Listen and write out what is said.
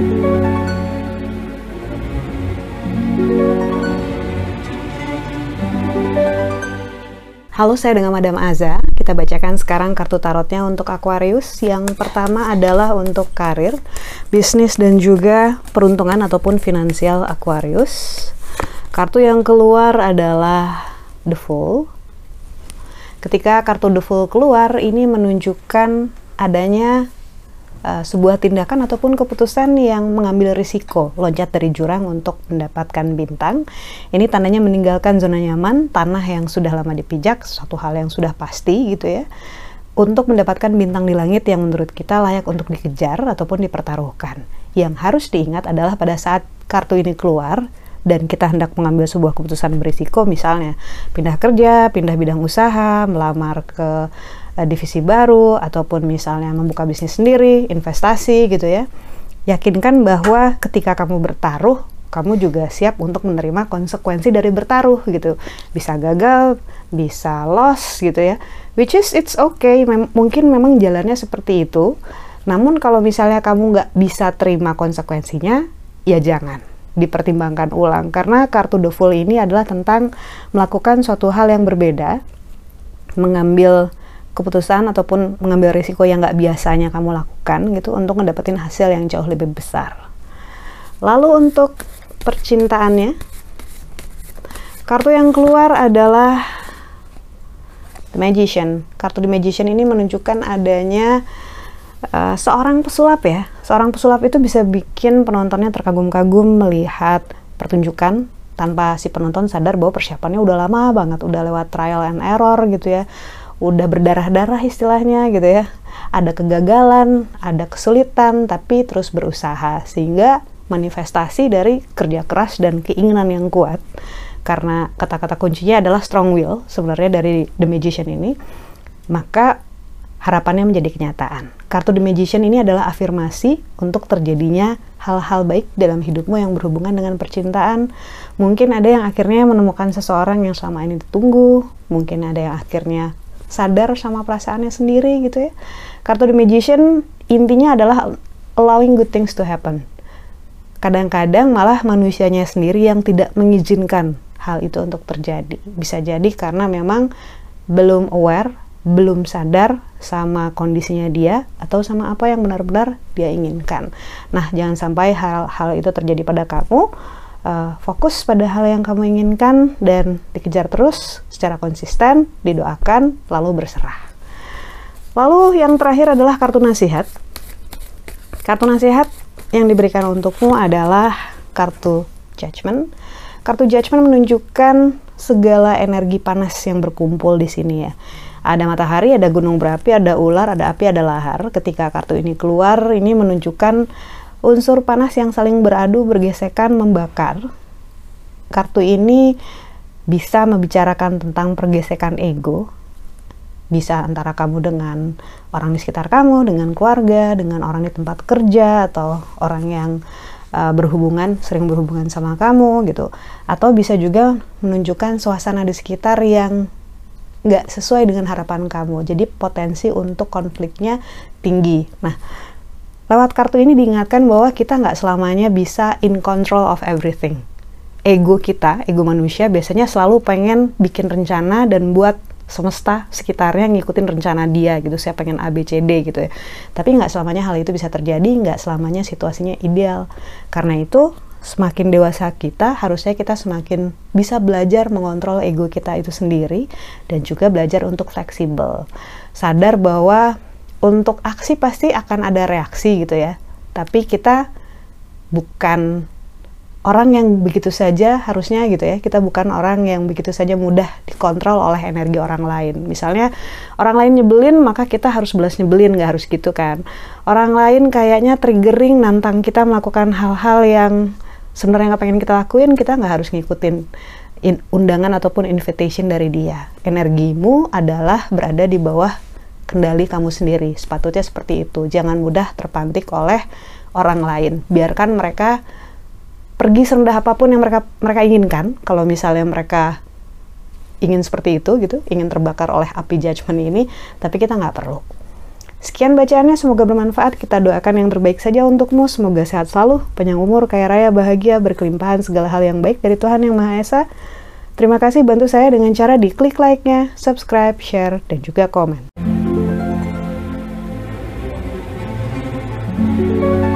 Halo, saya dengan Madam Aza. Kita bacakan sekarang kartu tarotnya untuk Aquarius. Yang pertama adalah untuk karir, bisnis, dan juga peruntungan ataupun finansial Aquarius. Kartu yang keluar adalah The Fool. Ketika kartu The Fool keluar, ini menunjukkan adanya uh, sebuah tindakan ataupun keputusan yang mengambil risiko loncat dari jurang untuk mendapatkan bintang. Ini tandanya meninggalkan zona nyaman, tanah yang sudah lama dipijak, suatu hal yang sudah pasti gitu ya. Untuk mendapatkan bintang di langit yang menurut kita layak untuk dikejar ataupun dipertaruhkan. Yang harus diingat adalah pada saat kartu ini keluar, dan kita hendak mengambil sebuah keputusan berisiko misalnya pindah kerja, pindah bidang usaha, melamar ke uh, divisi baru ataupun misalnya membuka bisnis sendiri, investasi gitu ya. Yakinkan bahwa ketika kamu bertaruh, kamu juga siap untuk menerima konsekuensi dari bertaruh gitu. Bisa gagal, bisa loss gitu ya. Which is it's okay, Mem mungkin memang jalannya seperti itu. Namun kalau misalnya kamu nggak bisa terima konsekuensinya, ya jangan dipertimbangkan ulang karena kartu the fool ini adalah tentang melakukan suatu hal yang berbeda mengambil keputusan ataupun mengambil risiko yang nggak biasanya kamu lakukan gitu untuk mendapatkan hasil yang jauh lebih besar. Lalu untuk percintaannya, kartu yang keluar adalah The Magician. Kartu The Magician ini menunjukkan adanya uh, seorang pesulap ya. Seorang pesulap itu bisa bikin penontonnya terkagum-kagum melihat pertunjukan tanpa si penonton sadar bahwa persiapannya udah lama banget, udah lewat trial and error gitu ya udah berdarah-darah istilahnya gitu ya. Ada kegagalan, ada kesulitan, tapi terus berusaha sehingga manifestasi dari kerja keras dan keinginan yang kuat. Karena kata-kata kuncinya adalah strong will sebenarnya dari The Magician ini, maka harapannya menjadi kenyataan. Kartu The Magician ini adalah afirmasi untuk terjadinya hal-hal baik dalam hidupmu yang berhubungan dengan percintaan. Mungkin ada yang akhirnya menemukan seseorang yang selama ini ditunggu, mungkin ada yang akhirnya sadar sama perasaannya sendiri gitu ya. Kartu The Magician intinya adalah allowing good things to happen. Kadang-kadang malah manusianya sendiri yang tidak mengizinkan hal itu untuk terjadi. Bisa jadi karena memang belum aware, belum sadar sama kondisinya dia atau sama apa yang benar-benar dia inginkan. Nah, jangan sampai hal-hal itu terjadi pada kamu uh, fokus pada hal yang kamu inginkan dan dikejar terus secara konsisten, didoakan, lalu berserah. Lalu yang terakhir adalah kartu nasihat. Kartu nasihat yang diberikan untukmu adalah kartu judgment. Kartu judgment menunjukkan segala energi panas yang berkumpul di sini ya. Ada matahari, ada gunung berapi, ada ular, ada api, ada lahar. Ketika kartu ini keluar, ini menunjukkan unsur panas yang saling beradu, bergesekan, membakar. Kartu ini bisa membicarakan tentang pergesekan ego, bisa antara kamu dengan orang di sekitar kamu, dengan keluarga, dengan orang di tempat kerja, atau orang yang uh, berhubungan, sering berhubungan sama kamu gitu. Atau bisa juga menunjukkan suasana di sekitar yang nggak sesuai dengan harapan kamu. Jadi potensi untuk konfliknya tinggi. Nah, Lewat kartu ini diingatkan bahwa kita nggak selamanya bisa in control of everything. Ego kita, ego manusia biasanya selalu pengen bikin rencana dan buat semesta sekitarnya ngikutin rencana dia gitu. Saya pengen A, B, C, D gitu ya. Tapi nggak selamanya hal itu bisa terjadi, nggak selamanya situasinya ideal. Karena itu semakin dewasa kita, harusnya kita semakin bisa belajar mengontrol ego kita itu sendiri dan juga belajar untuk fleksibel. Sadar bahwa untuk aksi pasti akan ada reaksi gitu ya. Tapi kita bukan orang yang begitu saja harusnya gitu ya. Kita bukan orang yang begitu saja mudah dikontrol oleh energi orang lain. Misalnya orang lain nyebelin maka kita harus balas nyebelin nggak harus gitu kan. Orang lain kayaknya triggering nantang kita melakukan hal-hal yang sebenarnya nggak pengen kita lakuin, kita nggak harus ngikutin undangan ataupun invitation dari dia. Energimu adalah berada di bawah kendali kamu sendiri. Sepatutnya seperti itu. Jangan mudah terpantik oleh orang lain. Biarkan mereka pergi serendah apa pun yang mereka mereka inginkan. Kalau misalnya mereka ingin seperti itu gitu, ingin terbakar oleh api judgment ini, tapi kita nggak perlu. Sekian bacaannya, semoga bermanfaat. Kita doakan yang terbaik saja untukmu. Semoga sehat selalu, panjang umur, kaya raya, bahagia, berkelimpahan segala hal yang baik dari Tuhan Yang Maha Esa. Terima kasih bantu saya dengan cara di klik like-nya, subscribe, share, dan juga komen. Thank you.